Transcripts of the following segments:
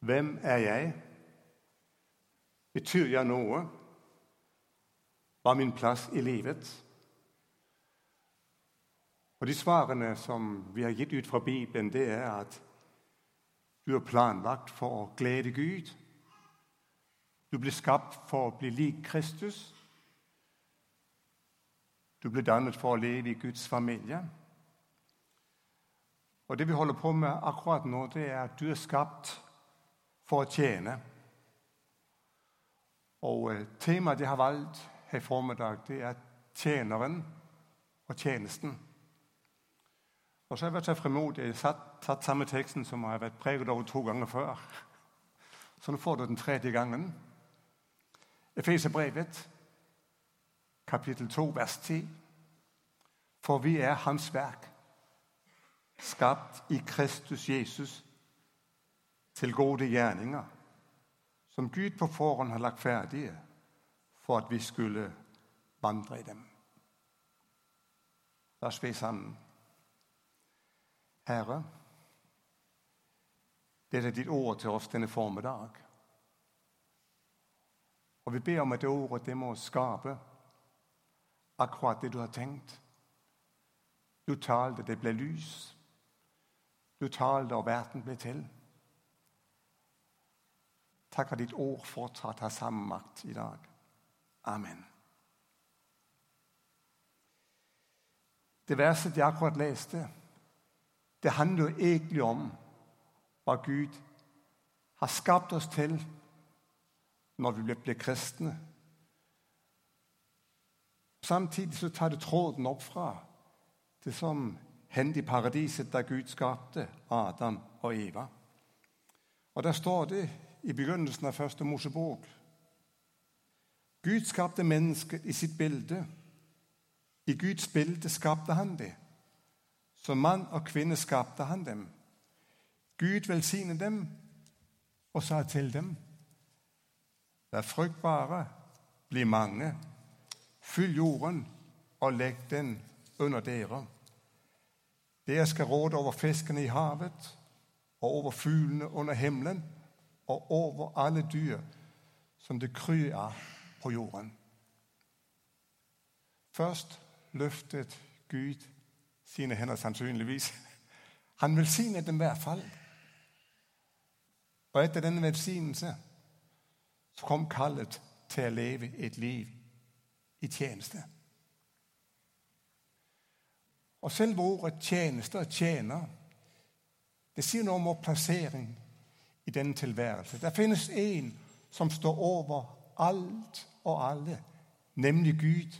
Hvem er jeg? Betyr jeg noe? Hva er min plass i livet? Og De svarene som vi har gitt ut fra Bibelen, det er at du er planlagt for å glede Gud. Du ble skapt for å bli lik Kristus. Du ble dannet for å leve i Guds familie. Og Det vi holder på med akkurat nå, det er at du er skapt for å tjene. Og eh, Temaet jeg har valgt her i formiddag, det er tjeneren og tjenesten. Og så har jeg vært så frimodig jeg har tatt samme teksten som har vært preget over to ganger før. Så nå får du den tredje gangen. Efeserbrevet, kapittel 2, vers 10. For vi er Hans verk, skapt i Kristus Jesus til gode gjerninger, som Gud på forhånd har lagt ferdige for at vi skulle vandre i dem. La oss be sammen. Herre, dette er ditt ord til oss denne formiddag. Og vi ber om at det ordet det må skape akkurat det du har tenkt. Du talte, det ble lys. Du talte, og verden ble til. Takk at ditt ord fortsatt har samme makt i dag. Amen. Det verset jeg akkurat leste, det handler jo egentlig om hva Gud har skapt oss til når vi blir kristne. Samtidig så tar det tråden opp fra det som hendte i paradiset da Gud skapte Adam og Eva. Og Der står det i begynnelsen av første Mosebok Gud skapte mennesket i sitt bilde. I Guds bilde skapte han det. Som mann og kvinne skapte han dem. Gud velsignet dem og sa til dem Vær fruktbare, bli mange, fyll jorden og legg den under dere. Dere skal råde over fiskene i havet og over fuglene under himmelen og over alle dyr som det kryr av på jorden. Først løftet Gud sine hender sannsynligvis. Han velsignet dem i hvert fall. Og etter denne velsignelse så kom kallet til å leve et liv i tjeneste. Og selve ordet 'tjeneste' og 'tjener' det sier noe om vår plassering i denne tilværelse. Det finnes en som står over alt og alle, nemlig Gud.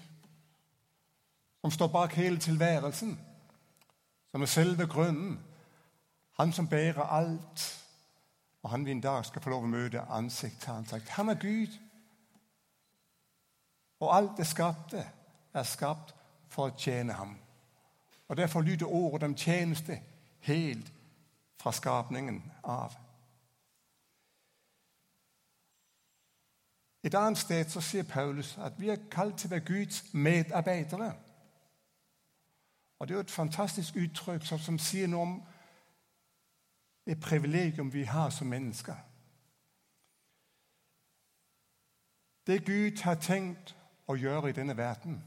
Som står bak hele tilværelsen, som er selve grunnen. Han som bærer alt. Og han vi en dag skal få lov å møte ansikt til ansikt. Han er Gud. Og alt det skapte, er skapt for å tjene ham. Og Derfor lyder ordet om tjeneste helt fra skapningen av. Et annet sted så sier Paulus at vi er kalt til å være Guds medarbeidere. Og Det er jo et fantastisk uttrykk som, som sier noe om det privilegium vi har som mennesker. Det Gud har tenkt å gjøre i denne verden,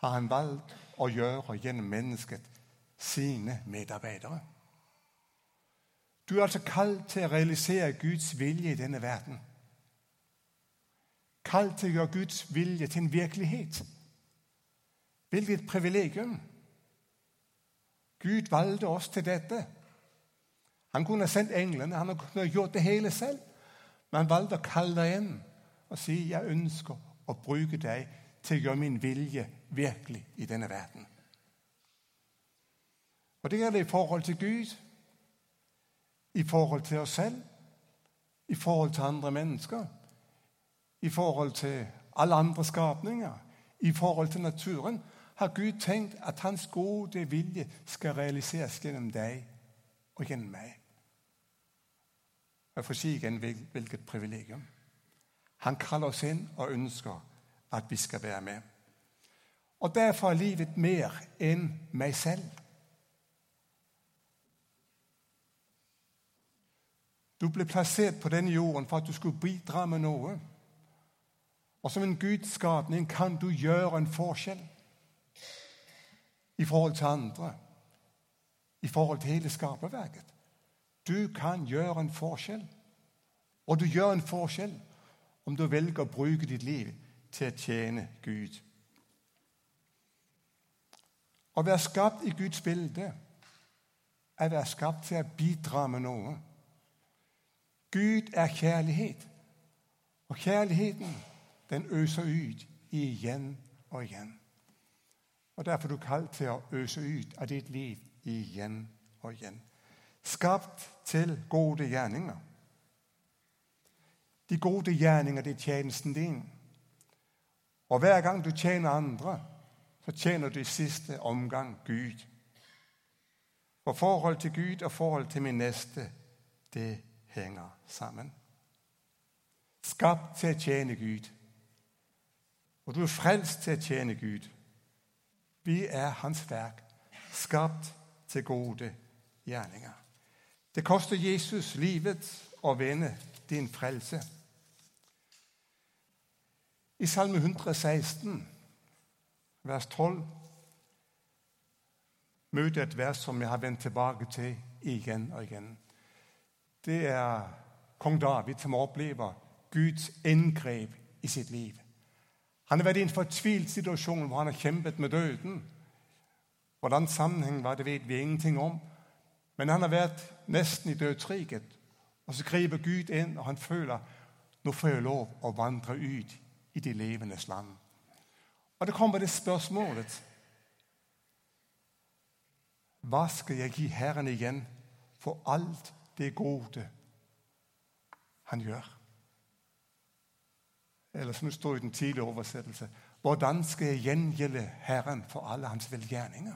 har han valgt å gjøre gjennom mennesket sine medarbeidere. Du er altså kalt til å realisere Guds vilje i denne verden. Kalt til å gjøre Guds vilje til en virkelighet. Hvilket privilegium! Gud valgte oss til dette. Han kunne ha sendt englene, han kunne ha gjort det hele selv. Men han valgte å kalle deg inn og si jeg ønsker å bruke deg til å gjøre min vilje virkelig i denne verden. Og Det gjelder i forhold til Gud, i forhold til oss selv, i forhold til andre mennesker, i forhold til alle andre skapninger, i forhold til naturen, har Gud tenkt at hans gode vilje skal realiseres gjennom deg og gjennom meg. Jeg får si igjen hvilket privilegium. Han kaller oss inn og ønsker at vi skal være med. Og derfor er livet mer enn meg selv. Du ble plassert på denne jorden for at du skulle bidra med noe. Og som en Guds skapning kan du gjøre en forskjell i forhold til andre, i forhold til hele skaperverket. Du kan gjøre en forskjell. Og du gjør en forskjell om du velger å bruke ditt liv til å tjene Gud. Å være skapt i Guds bilde er å være skapt til å bidra med noe. Gud er kjærlighet, og kjærligheten den øser ut igjen og igjen. Og Derfor er du kalt til å øse ut av ditt liv igjen og igjen. Skapt til gode gjerninger. De gode gjerninger, det er tjenesten din. Og hver gang du tjener andre, så tjener du i siste omgang Gud. Og forhold til Gud og forhold til min neste, det henger sammen. Skapt til å tjene Gud. Og du er frelst til å tjene Gud. Vi er Hans verk, skapt til gode gjerninger. Det koster Jesus livet å vinne din frelse. I Salme 116, vers 12, møter jeg et vers som jeg har vendt tilbake til igjen og igjen. Det er kong David som opplever Guds inngrep i sitt liv. Han har vært i en fortvilt situasjon hvor han har kjempet med døden. Hvordan sammenheng var det, vet vi ingenting om. Men han har vært nesten i dødsriket. Og så griper Gud inn, og han føler nå får jeg lov å vandre ut i de levendes land. Og det kommer det spørsmålet Hva skal jeg gi Herren igjen for alt det gode han gjør? Eller som det står i den tidlige oversettelse Hvordan skal jeg gjengjelde Herren for alle hans velgjerninger?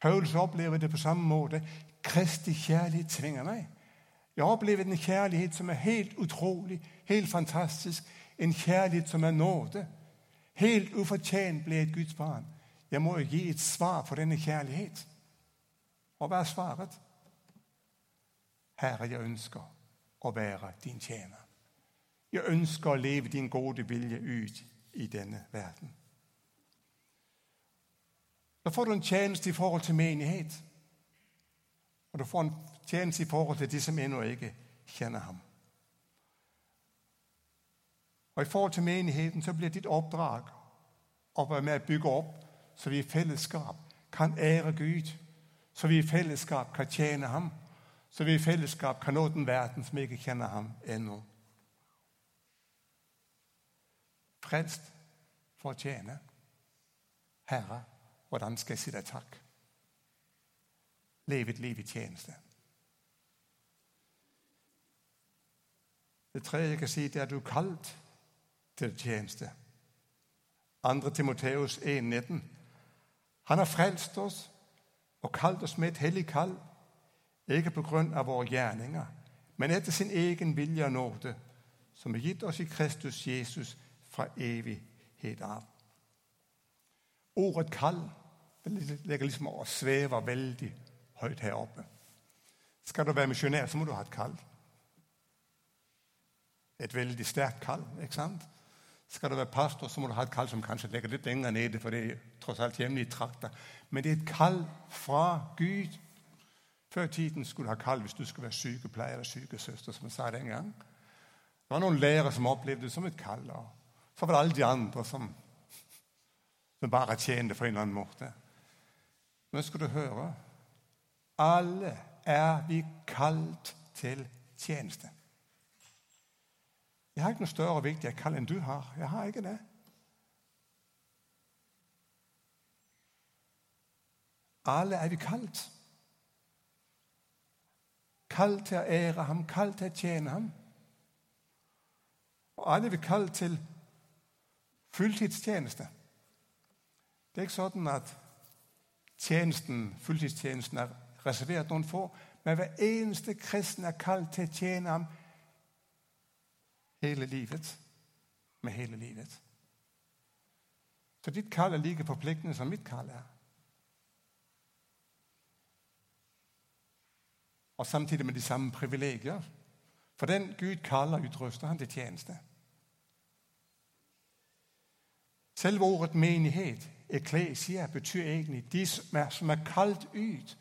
Paulus opplever det på samme måte. Kristi kjærlighet tvinger meg. Jeg opplever en kjærlighet som er helt utrolig, helt fantastisk. En kjærlighet som er nåde. Helt ufortjent ble et Guds barn. Jeg må jo gi et svar på denne kjærlighet. Og hva er svaret? Herre, jeg ønsker å være din tjener. Jeg ønsker å leve din gode vilje ut i denne verden. Da får du en tjeneste i forhold til menighet. Og du får en tjeneste i forhold til de som ennå ikke kjenner ham. Og I forhold til menigheten så blir ditt oppdrag å være med å bygge opp, så vi i fellesskap kan ære Gud, så vi i fellesskap kan tjene ham, så vi i fellesskap kan nå den verden som ikke kjenner ham ennå. Frelst for å tjene. Herre, hvordan skal jeg si deg takk? Leve et liv i tjeneste. Det tredje jeg kan si, det er at du er kalt til tjeneste. 2. Timoteus 1,19. Han har frelst oss og kalt oss med et hellig kall, ikke på grunn av våre gjerninger, men etter sin egen vilje og nåde, som er gitt oss i Kristus Jesus fra evighet av. Ordet 'kall' ligger liksom og svever veldig høyt her oppe. Skal du være misjonær, så må du ha et kall. Et veldig sterkt kall. ikke sant? Skal du være pastor, så må du ha et kall som kanskje ligger litt lenger nede, for det er tross alt hjemme i trakter. Men det er et kall fra Gud. Før i tiden skulle du ha kall hvis du skulle være sykepleier eller sykesøster, som jeg sa den gang. Det var noen lærere som opplevde det som et kall. Så var alle de andre som, som bare tjente på en eller annen måte. Men skal du høre alle er vi kalt til tjeneste. Jeg har ikke noe større og viktigere kall enn du har. Jeg har ikke det. Alle er vi kalt. Kalt til å ære ham, kalt til å tjene ham. Og alle er vi kalt til fulltidstjeneste. Det er ikke sånn at tjenesten, fulltidstjenesten er reservert noen få. Men hver eneste kristen er kalt til å tjene ham hele livet. Med hele livet. Så ditt kall er like forpliktende som mitt kall er. og samtidig med de samme privilegier. For den Gud kaller, utruster han til tjeneste. Selve ordet menighet, eklesia, betyr egentlig de som er, som er kalt ut.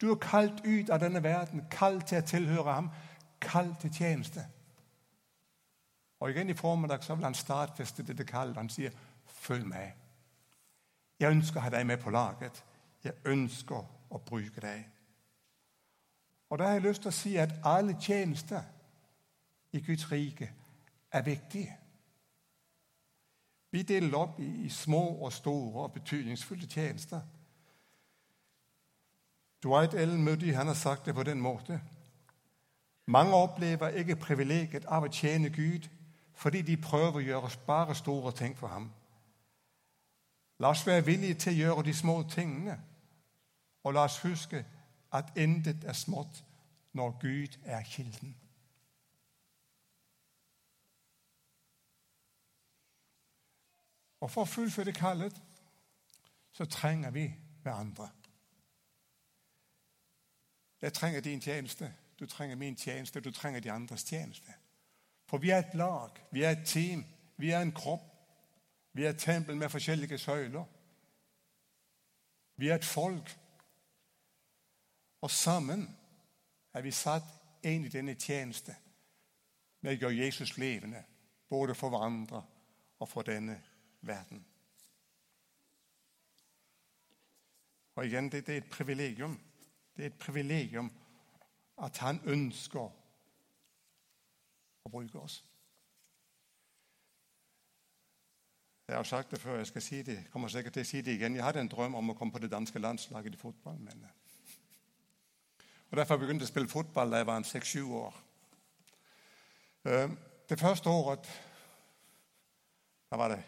Du er kalt ut av denne verden, kalt til å tilhøre ham, kalt til tjeneste. Og igjen i formiddag så vil han stadfeste dette kallet. Han sier, 'Følg meg'. Jeg ønsker å ha deg med på laget. Jeg ønsker å bruke deg. Og Da har jeg lyst til å si at alle tjenester i Guds rike er viktige. Vi deler opp i små og store og betydningsfulle tjenester. Dwight Ellen Moody han har sagt det på den måten. Mange opplever ikke privilegiet av å tjene Gud fordi de prøver å gjøre bare store ting for ham. La oss være villige til å gjøre de små tingene, og la oss huske at intet er smått når Gud er kilden. Og For å fullføre kallet så trenger vi hverandre. Jeg trenger din tjeneste, du trenger min tjeneste, du trenger de andres tjeneste. For vi er et lag, vi er et team, vi er en kropp. Vi er et tempel med forskjellige søyler. Vi er et folk. Og sammen er vi satt inn i denne tjeneste med å gjøre Jesus levende, både for hverandre og for denne verden. Og igjen, det, er et privilegium. Det er et privilegium at han ønsker å bruke oss. Jeg har sagt det før, jeg skal si det. Jeg kommer sikkert til å si det igjen. Jeg hadde en drøm om å komme på det danske landslaget i fotball. Men... Eh. Og Derfor begynte jeg å spille fotball da jeg var seks-sju år. Eh, det første året da var det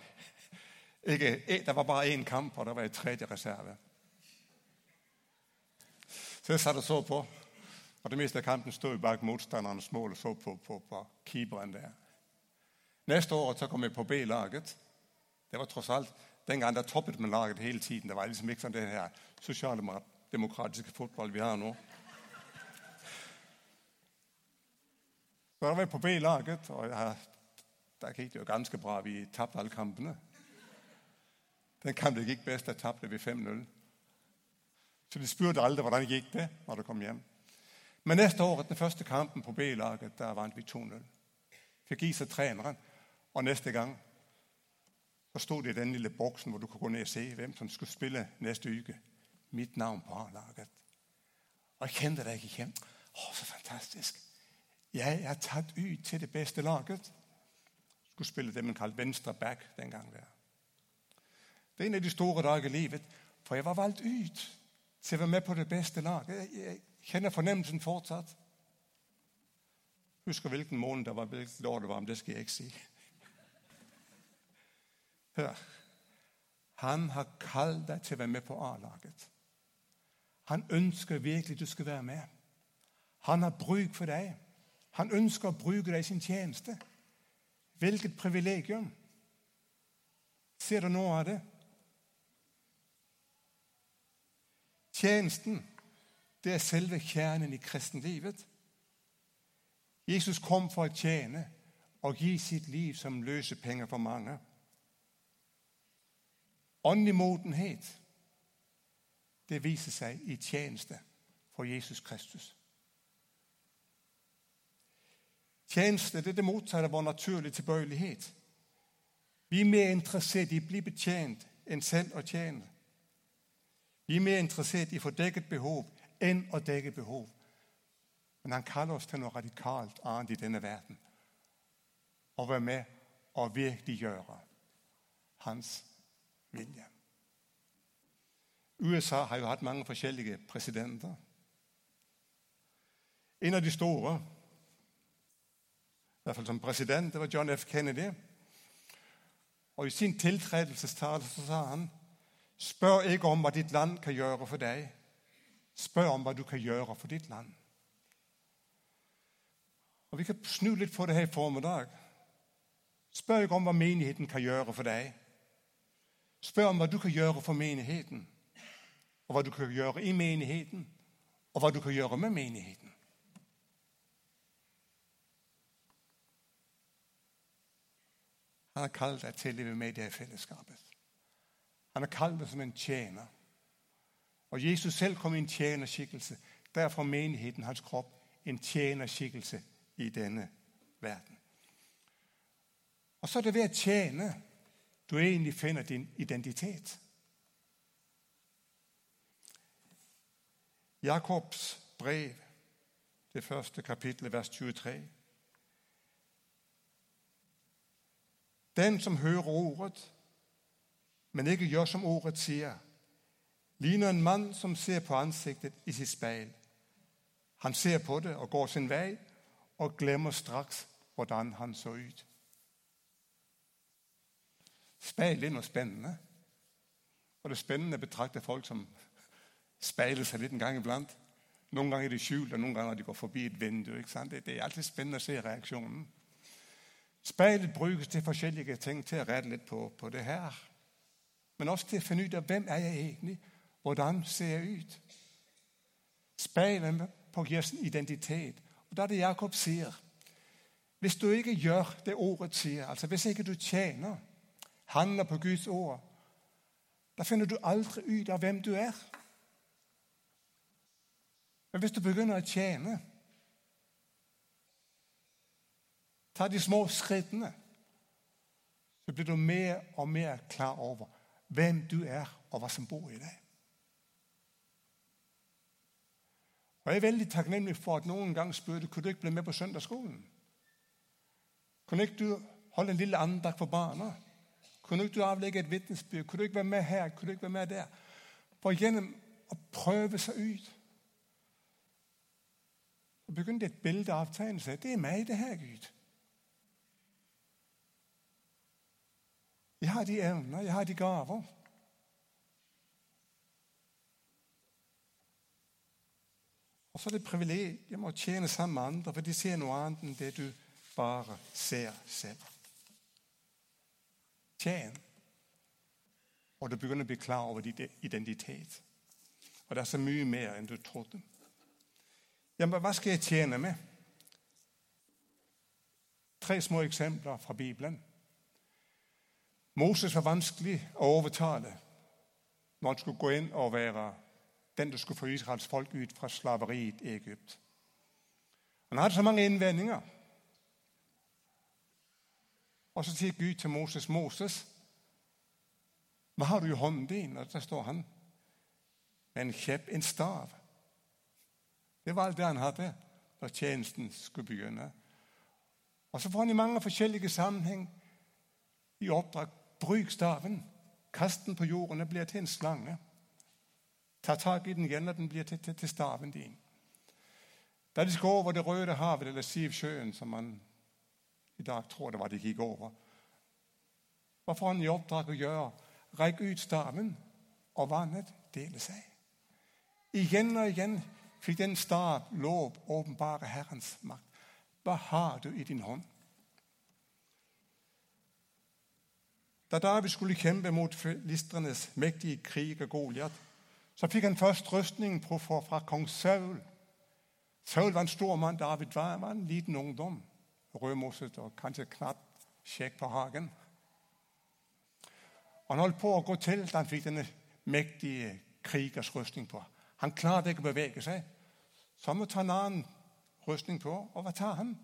ikke, Det var bare én kamp, og det var i tredje reserve. Så jeg satt og så på. Og det meste av kampen stod bak motstandernes mål og så på, på, på keeperen der. Neste år så kom jeg på B-laget. Det var tross alt den gang der toppet man laget hele tiden. Det var liksom ikke sånn det her sosialdemokratiske fotball vi har nå. Så da var jeg på B-laget, og jeg, der gikk det jo ganske bra. Vi tapte alle kampene. Den kampen gikk best, der tapte vi 5-0. Så de spurte aldri hvordan gikk det når de kom hjem. Men neste år, den første kampen på B-laget, der vant vi 2-0. Fikk i seg treneren. Og neste gang så sto det i den lille boksen hvor du kunne gå ned og se hvem som skulle spille neste uke. Mitt navn på A-laget. Og jeg kjente det ikke igjen. Å, så fantastisk. Jeg er tatt ut til det beste laget. Skulle spille det man kalte venstre back den gang. Der. Det er en av de store dager i livet, for jeg var valgt ut til å være med på det beste laget. Jeg kjenner fornemmelsen fortsatt. Husker hvilken måned det var, hvilket år det var, men det skal jeg ikke si. Hør. Han har kalt deg til å være med på A-laget. Han ønsker virkelig du skal være med. Han har bruk for deg. Han ønsker å bruke deg i sin tjeneste. Hvilket privilegium! Ser du noe av det? Tjenesten det er selve kjernen i kristenlivet. Jesus kom for å tjene og gi sitt liv som løsepenger for mange. Åndelig modenhet det viser seg i tjeneste for Jesus Kristus. Tjeneste det er det motsatte av vår naturlige tilbøyelighet. Vi er mer interessert i å bli betjent enn selv å tjene. Vi er mer interessert i å få dekket behov enn å dekke behov. Men han kaller oss til noe radikalt annet i denne verden. Å være med og virkeliggjøre hans vilje. USA har jo hatt mange forskjellige presidenter. En av de store, i hvert fall som president, det var John F. Kennedy. Og I sin tiltredelsestale sa han Spør ikke om hva ditt land kan gjøre for deg. Spør om hva du kan gjøre for ditt land. Og Vi kan snu litt på det her i formiddag. Spør ikke om hva menigheten kan gjøre for deg. Spør om hva du kan gjøre for menigheten, og hva du kan gjøre i menigheten, og hva du kan gjøre med menigheten. Han har kalt deg til å leve med i det fellesskapet. Han har kalt meg som en tjener. Og Jesus selv kom i en tjenerskikkelse. Derfor menigheten, hans kropp, en tjenerskikkelse i denne verden. Og så er det ved å tjene du egentlig finner din identitet. Jakobs brev, det første kapitlet, vers 23. Den som hører ordet, men ikke gjør som ordet sier, ligner en mann som ser på ansiktet i sitt speil. Han ser på det og går sin vei og glemmer straks hvordan han så ut. Speil er noe spennende. Og det spennende å betrakte folk som speiler seg litt en gang iblant. Noen ganger er de skjult, og noen ganger de går forbi et vindu. Det er alltid spennende å se reaksjonen. Speilet brukes til forskjellige ting, til å redde litt på, på, det her. Men også til å finne ut av hvem er jeg egentlig hvordan ser jeg ut? Speilet på en identitet. Og Da er det Jakob sier Hvis du ikke gjør det ordet sier, altså hvis ikke du tjener, handler på Guds ord, da finner du aldri ut av hvem du er. Men hvis du begynner å tjene, ta de små skrittene, så blir du mer og mer klar over hvem du er, og hva som bor i deg. Og Jeg er veldig takknemlig for at noen gang spurte kunne du ikke bli med på søndagsskolen. Kunne ikke du holde en lille andakt for barna? Kunne ikke du avlegge et vitnesbyrd? Kunne du ikke være med her? Kunne du ikke være med der? For gjennom å prøve seg ut så begynte et bilde å avtegne seg. Det er meg, det her, Gud. Jeg har de evner, jeg har de gaver. Og så er det privilegium å tjene sammen med andre, for de ser noe annet enn det du bare ser selv. Tjen. Og du begynner å bli klar over din identitet. Og det er så mye mer enn du trodde. Ja, men hva skal jeg tjene med? Tre små eksempler fra Bibelen. Moses var vanskelig å overtale når han skulle gå inn og være den som skulle få Israels folk ut fra slaveriet i Egypt. Han hadde så mange innvendinger. Og så sier Gud til Moses, 'Moses, hva har du i hånden din?' Og der står han med en kjepp, en stav. Det var alt det han hadde da tjenesten skulle begynne. Og så får han i mange forskjellige sammenheng i oppdrag bruk staven. Kast den på jorden, det blir til en slange. Ta tak i den igjen, og den blir til, til, til staven din. Da de skal over Det røde havet, eller Sivsjøen, som man i dag tror det var de gikk over Hva får han i oppdrag å gjøre? Rekk ut staven, og vannet deler seg. Igjen og igjen fikk den stav lov åpenbare Herrens makt. Hva har du i din hånd? Da David skulle kjempe mot filistrenes mektige krig og Goliat, så fikk han først rustningen fra kong Saul. Saul var en stor mann. David var, var en liten ungdom. Rødmosset og kanskje knapt skjegg på hagen. Han holdt på å gå til da han fikk denne mektige krigers rustning på. Han klarte ikke å bevege seg. Så han må ta en annen rustning på. Og hva tar han?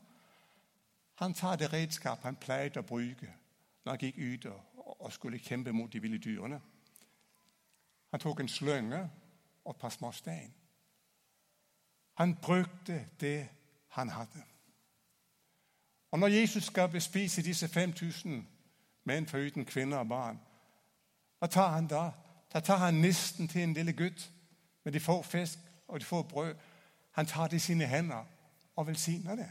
Han tar det redskap han pleide å bruke når han gikk ut og skulle kjempe mot de ville dyrene. Han tok en slynge og et par små stein. Han brukte det han hadde. Og Når Jesus skal bespise disse 5000 menn foruten kvinner og barn, hva tar han da? Da tar han nisten til en lille gutt med de få fisk og de få brød. Han tar det i sine hender og velsigner det.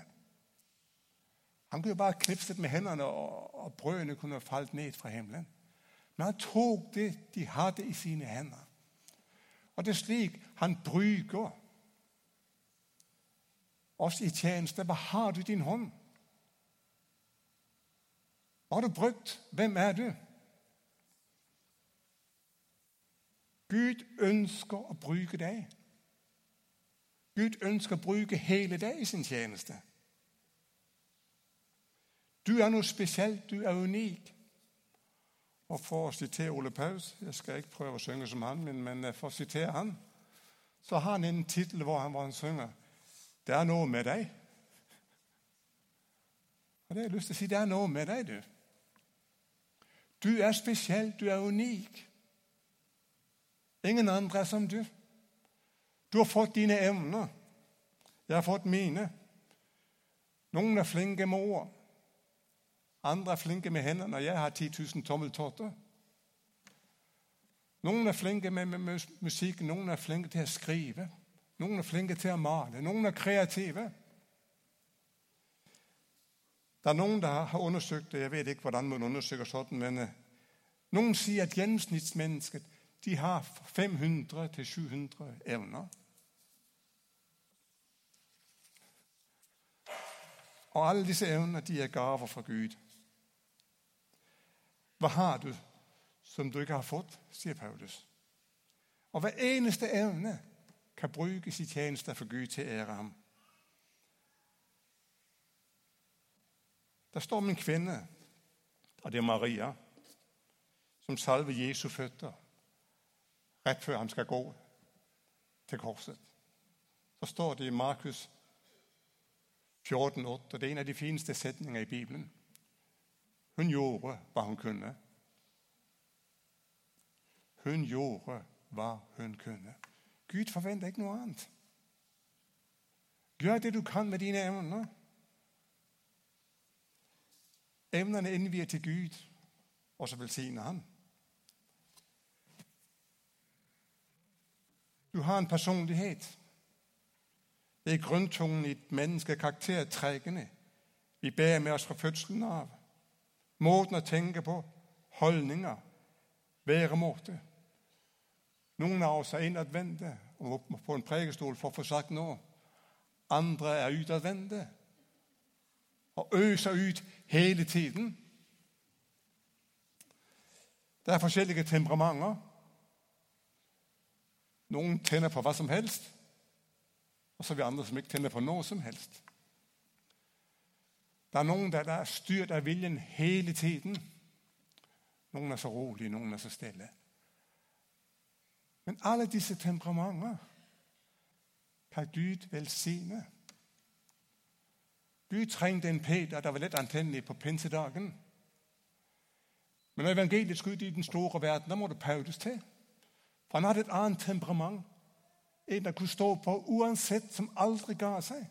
Han kunne jo bare knipset med hendene, og brødene kunne falt ned fra himmelen. Men han tok det de hadde i sine hender. Og det er slik han bruker oss i tjeneste. Hva har du i din hånd? Hva har du brukt? Hvem er du? Gud ønsker å bruke deg. Gud ønsker å bruke hele deg i sin tjeneste. Du er noe spesielt, du er unik. Og for å sitere Ole Paus Jeg skal ikke prøve å synge som han, men, men for å sitere han, så har han en tittel hvor han, hvor han synger 'Det er noe med deg'. Og det har jeg lyst til å si. Det er noe med deg, du. Du er spesiell. Du er unik. Ingen andre er som du. Du har fått dine evner. Jeg har fått mine. Noen er flinke med ord. Andre er flinke med hendene. Jeg har 10 000 tommeltotter. Noen er flinke med, med musikk, noen er flinke til å skrive. Noen er flinke til å male. Noen er kreative. Det er noen der har undersøkt det. Jeg vet ikke hvordan man undersøker sånn, men uh, noen sier at gjennomsnittsmennesket de har 500-700 evner. Og alle disse evner de er gaver fra Gud. Hva har du som du ikke har fått, sier Paulus. Og hver eneste evne kan brukes i tjeneste for Gud til å ære ham. Der står om en kvinne, og det er Maria, som salver Jesu føtter rett før han skal gå til korset. Så står det i Markus 14,8, og det er en av de fineste setningene i Bibelen. Hun gjorde hva hun kunne. Hun gjorde hva hun kunne. Gud forventer ikke noe annet. Gjør det du kan med dine evner. Evnene innvier til Gud, og så velsigner Han. Du har en personlighet. Det er grunntungen i et menneske, karaktertrekkene vi bærer med oss fra fødselen av. Måten å tenke på, holdninger, væremåte. Noen av oss er innadvendte og må på en prekestol for å få sagt noe. Andre er utadvendte og øser ut hele tiden. Det er forskjellige temperamenter. Noen tenner på hva som helst, og så er vi andre som ikke tenner på noe som helst. Det er noen der, er styrt av viljen hele tiden. Noen er så rolige, noen er så stille. Men alle disse temperamenter kan Gud velsigne. Gud trengte en Peter der var lett antennelig på pinsedagen. Men når evangeliet skulle ut i den store verden, da må det Paulus til. For han hadde et annet temperament. En der kunne stå på uansett, som aldri ga seg.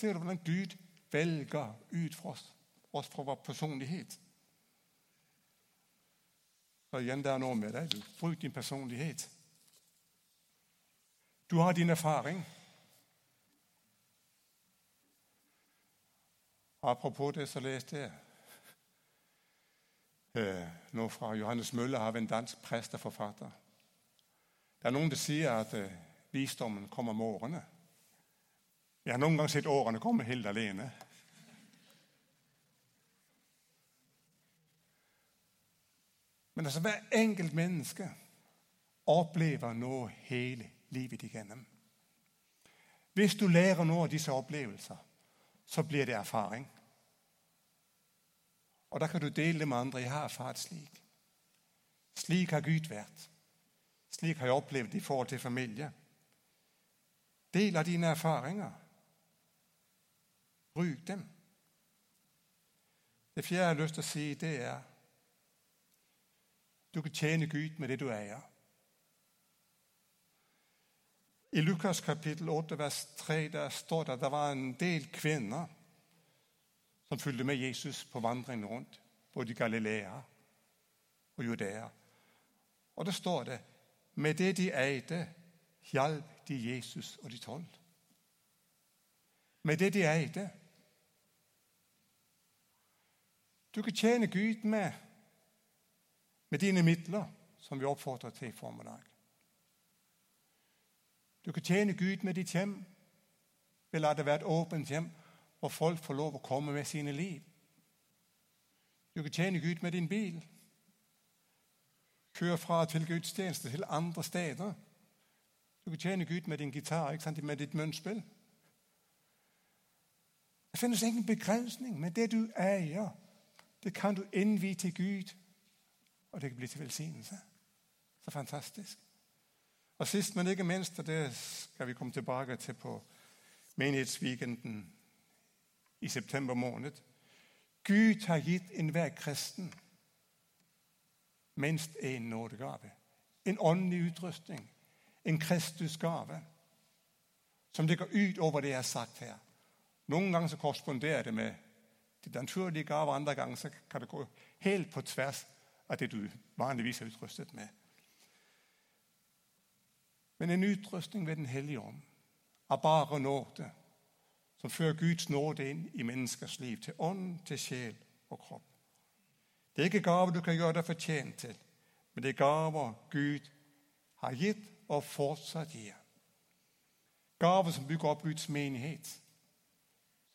Ser du hvordan Gud velger ut fra oss, oss fra vår personlighet? Og igjen, der nå med deg. Du Bruk din personlighet. Du har din erfaring. Apropos det, så leste jeg eh, nå fra Johannes Møller av en dansk prest og forfatter. Det er noen som sier at eh, visdommen kommer med årene. Jeg har noen gang sett årene komme helt alene. Men altså, hver enkelt menneske opplever noe hele livet igjennom. Hvis du lærer noe av disse opplevelser, så blir det erfaring. Og da kan du dele det med andre. Jeg har erfart slik. Slik har Gud vært. Slik har jeg opplevd det i forhold til familie. Del av dine erfaringer. Bruk dem. Det fjerde jeg har lyst til å si, det er du kan tjene Gud med det du eier. I Lukas kapittel 8, vers 3 der står det at det var en del kvinner som fulgte med Jesus på vandringen rundt, både i Galilea og Judea. Og der står det med det de eide, hjalp de Jesus og de tolv. Med det de eide. Du kan tjene Gud med med dine midler, som vi oppfordrer til i formiddag. Du kan tjene Gud med ditt hjem. Vi la det være et åpent hjem hvor folk får lov å komme med sine liv. Du kan tjene Gud med din bil. Kjøre fra til gudstjeneste til andre steder. Du kan tjene Gud med din gitar, ikke sant? med ditt munnspill. Det finnes ingen begrensning med det du eier. Det kan du innvie til Gud, og det kan bli til velsignelse. Så fantastisk. Og sist, men ikke minst, og det skal vi komme tilbake til på menighetsweekenden i september måned Gud har gitt enhver kristen minst én nådegave. En åndelig utrustning. En Kristusgave som det går ut over det jeg har sagt her. Noen ganger så korresponderer det med de naturlige gaver, andre ganger så kan det gå helt på tvers av det du vanligvis er utrustet med. Men en utrustning ved Den hellige ånd av bare nåde, som fører Guds nåde inn i menneskers liv, til ånd, til sjel og kropp. Det er ikke gaver du kan gjøre deg fortjent til, men det er gaver Gud har gitt og fortsatt gir. Gaver som bygger opp Guds menighet,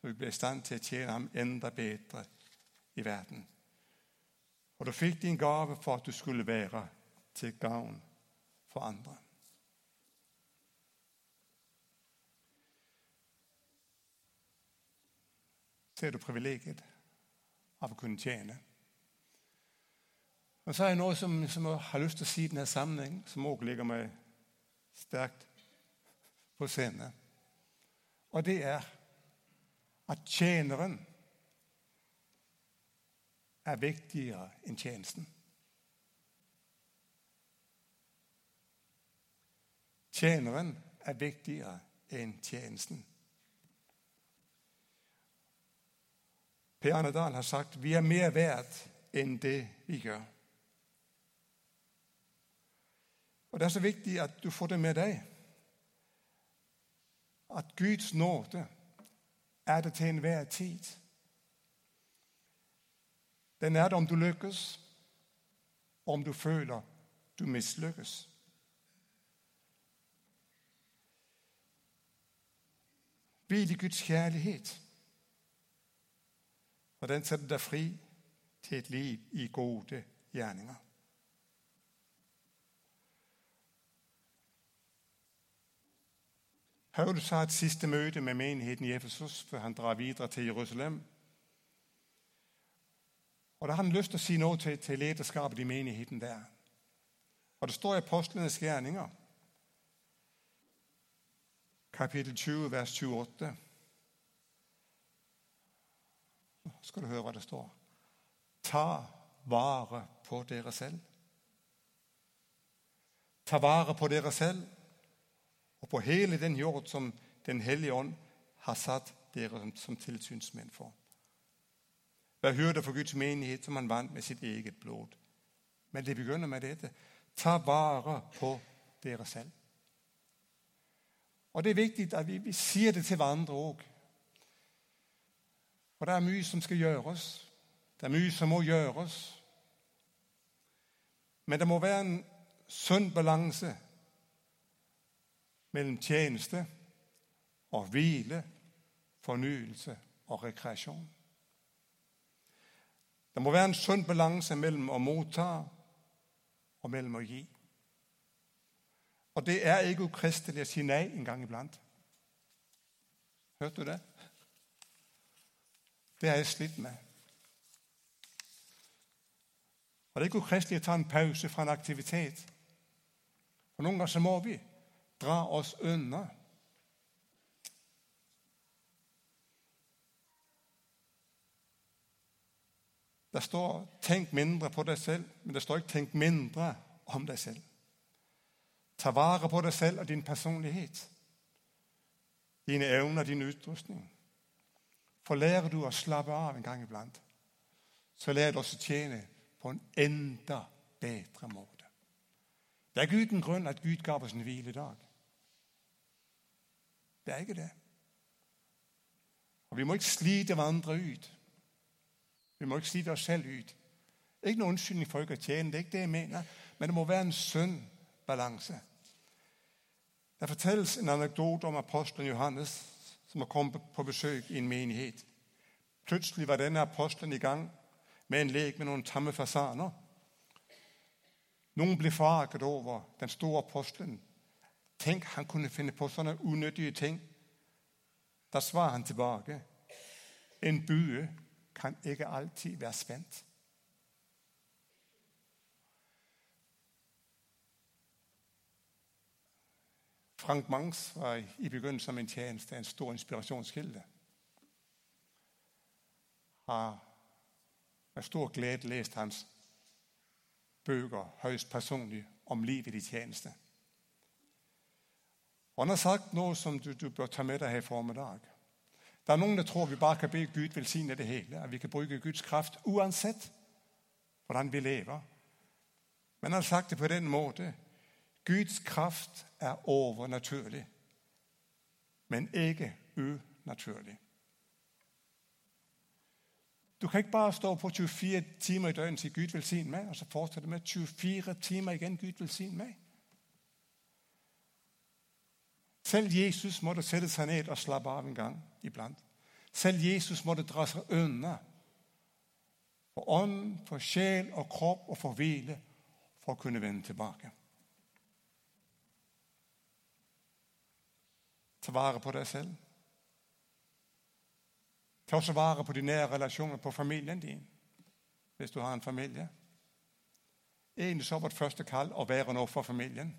så vi blir i stand til å tjene ham enda bedre i verden. Og du fikk din gave for at du skulle være til gagn for andre. Ser du privilegiet av å kunne tjene? Og så er det noe som, som, jeg har lyst til å si i denne sammenhengen, som også ligger meg sterkt på scenen. Og det er at tjeneren er viktigere enn tjenesten. Tjeneren er viktigere enn tjenesten. Per Arne har sagt vi er mer verdt enn det vi gjør. Og Det er så viktig at du får det med deg at Guds nåde er det til enhver tid. Den er det om du lykkes, om du føler du mislykkes. Hvil i Guds kjærlighet, og den setter deg fri til et liv i gode gjerninger. Paulus har et siste møte med menigheten i Efesos før han drar videre til Jerusalem. Og Da har han lyst til å si noe til, til lederskapet i menigheten der. Og Det står i Apostlenes gjerninger, kapittel 20, vers 28. Nå skal du høre hva det står. Ta vare på dere selv. Ta vare på dere selv og på hele den jord som Den hellige ånd har satt dere som tilsynsmenn for. Vær hyrde for Guds menighet som han vant med sitt eget blod. Men det begynner med dette. Ta vare på dere selv. Og Det er viktig at vi, vi sier det til hverandre òg. For det er mye som skal gjøres. Det er mye som må gjøres. Men det må være en sunn balanse mellom tjeneste og hvile, fornyelse og rekreasjon. Det må være en sunn balanse mellom å motta og mellom å gi. Og det er ikke ukristelig å si nei en gang iblant. Hørte du det? Det har jeg slitt med. Og Det er ikke ukristelig å ta en pause fra en aktivitet. For Noen ganger så må vi dra oss unna. Det står 'tenk mindre på deg selv', men det står ikke 'tenk mindre om deg selv'. Ta vare på deg selv og din personlighet, dine evner, din utrustning. For lærer du å slappe av en gang iblant, så lærer du også å tjene på en enda bedre måte. Det er ikke uten grunn at Gud ga oss en hviledag. Det er ikke det. Og Vi må ikke slite hverandre ut. Vi må ikke slite oss selv ut. Ikke noen unnskyldning for ikke å tjene, det er ikke det jeg mener. Men det må være en sunn balanse. Det fortelles en anekdote om apostelen Johannes som har kommet på besøk i en menighet. Plutselig var denne apostelen i gang med en lek med noen tamme fasaner. Noen ble forarget over den store apostelen Tenk han kunne finne på sånne unødige ting. Da svarer han tilbake. En bue kan ikke alltid være spent. Frank Mangs var i begynnelsen av min tjeneste en stor inspirasjonskilde. Har med stor glede lest hans bøker, høyst personlig, om livet i tjeneste. Og Han har sagt noe som du, du bør ta med deg her i formiddag. Det er noen som tror vi bare kan be Gud velsigne det hele, at vi kan bruke Guds kraft uansett hvordan vi lever. Men han har sagt det på den måten Guds kraft er overnaturlig, men ikke unaturlig. Du kan ikke bare stå på 24 timer i døgnet og si 'Gud velsign meg', og så fortsette med 24 timer igjen 'Gud velsign meg'. Selv Jesus måtte sette seg ned og slappe av en gang iblant. Selv Jesus måtte dra seg unna for ånd, for sjel og kropp og for hvile for å kunne vende tilbake. Ta vare på deg selv. Ta også vare på de nære relasjonene, på familien din, hvis du har en familie. Egentlig så vårt første kall å være noe for familien.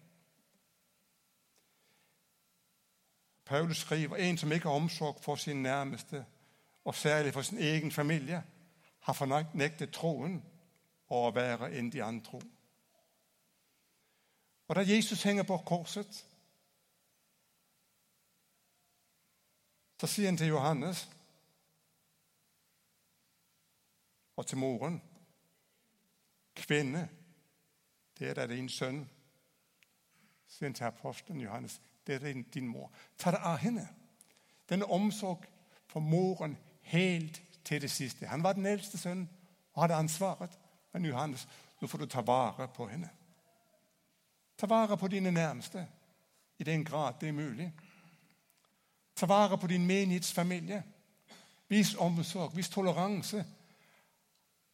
Paulus skriver en som ikke har omsorg for sin nærmeste, og særlig for sin egen familie, har fornektet troen og å være en de andre. Og Da Jesus henger på korset, så sier han til Johannes og til moren Kvinne, det er da din sønn. Sier han til apostelen Johannes, det er din, mor. Ta det av henne. Denne omsorg for moren helt til det siste. Han var den eldste sønnen og hadde ansvaret. Men Johannes, nå får du ta vare på henne. Ta vare på dine nærmeste i den grad det er mulig. Ta vare på din menighetsfamilie. Vis omsorg, vis toleranse.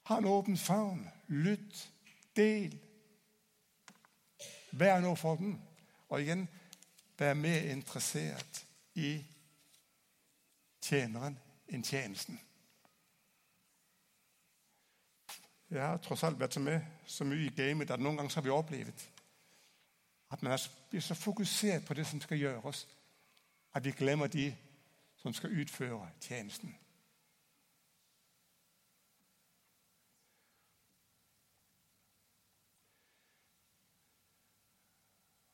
Ha en åpen favn. Lytt. Del. Vær noe for den. Og igjen vær mer interessert i tjeneren enn tjenesten. Jeg har tross alt vært med så mye i gamet at noen ganger har vi opplevd at man blir så fokusert på det som skal gjøres, at vi glemmer de som skal utføre tjenesten.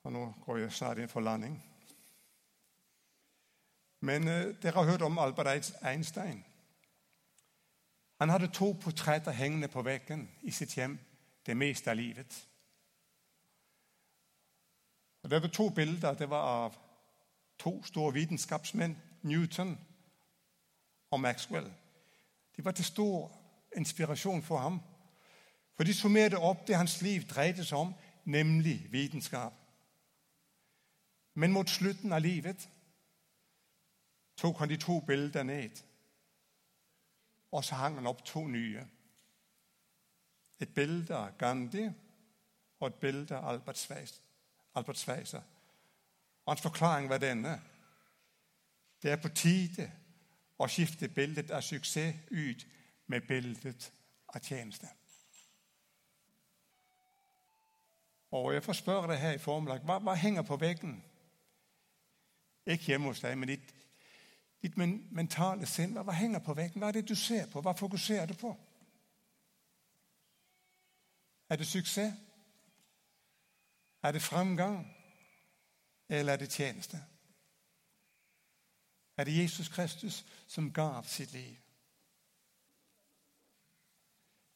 Og nå går jeg snart inn for landing. Men uh, dere har hørt om Albert Einstein. Han hadde to portretter hengende på veggen i sitt hjem det meste av livet. Og Det var to bilder. Det var av to store vitenskapsmenn, Newton og Maxwell. De var til stor inspirasjon for ham. For de summerte opp det hans liv dreide seg om, nemlig vitenskap. Men mot slutten av livet tok han de to bildene ned. Og så hang han opp to nye. Et bilde av Gandhi og et bilde av Albert Schweitzer. Albert Schweitzer. Og hans forklaring var denne. Det er på tide å skifte bildet av suksess ut med bildet av tjeneste. Og Jeg får spørre deg her i formiddag hva, hva henger på veggen? Ikke hjemme hos deg, men ditt, ditt mentale sinn. Hva, hva henger på veggen? Hva er det du ser på? Hva fokuserer du på? Er det suksess? Er det framgang, eller er det tjeneste? Er det Jesus Kristus som gav sitt liv?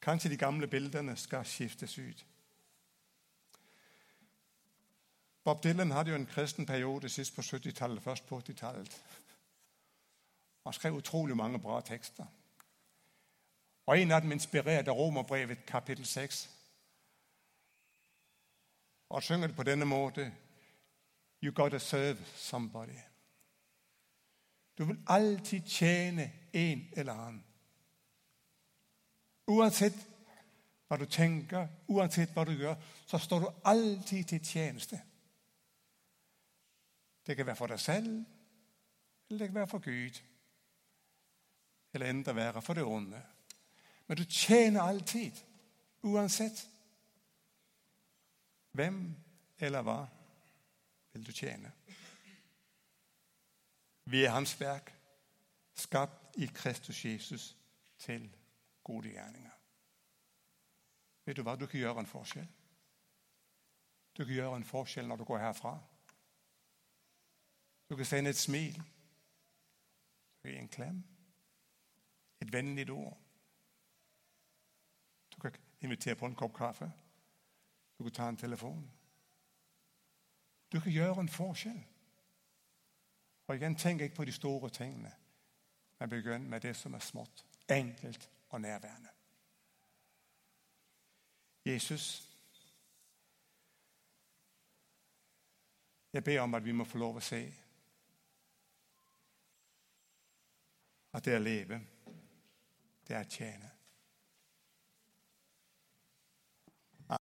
Kanskje de gamle bildene skal skiftes ut. Bob Dylan hadde jo en kristen periode sist på 70-tallet, først på 80-tallet. Han skrev utrolig mange bra tekster. Og En av dem inspirert av Romerbrevet kapittel 6 og synger det på denne måten You gotta serve somebody. Du vil alltid tjene en eller annen. Uansett hva du tenker, uansett hva du gjør, så står du alltid til tjeneste. Det kan være for deg selv, eller det kan være for Gud. Eller enda være for det onde. Men du tjener alltid, uansett. Hvem eller hva vil du tjene? Vi er Hans verk, skapt i Kristus Jesus til gode gjerninger. Vet du hva? Du kan gjøre en forskjell. Du kan gjøre en forskjell når du går herfra. Du kan sende et smil, gi en klem, et vennlig ord. Du kan invitere på en kopp kaffe. Du kan ta en telefon. Du kan gjøre en forskjell. Og igjen tenker jeg på de store tingene, men begynn med det som er smått, enkelt og nærværende. Jesus, jeg ber om at vi må få lov å se at det å leve, det er tjene.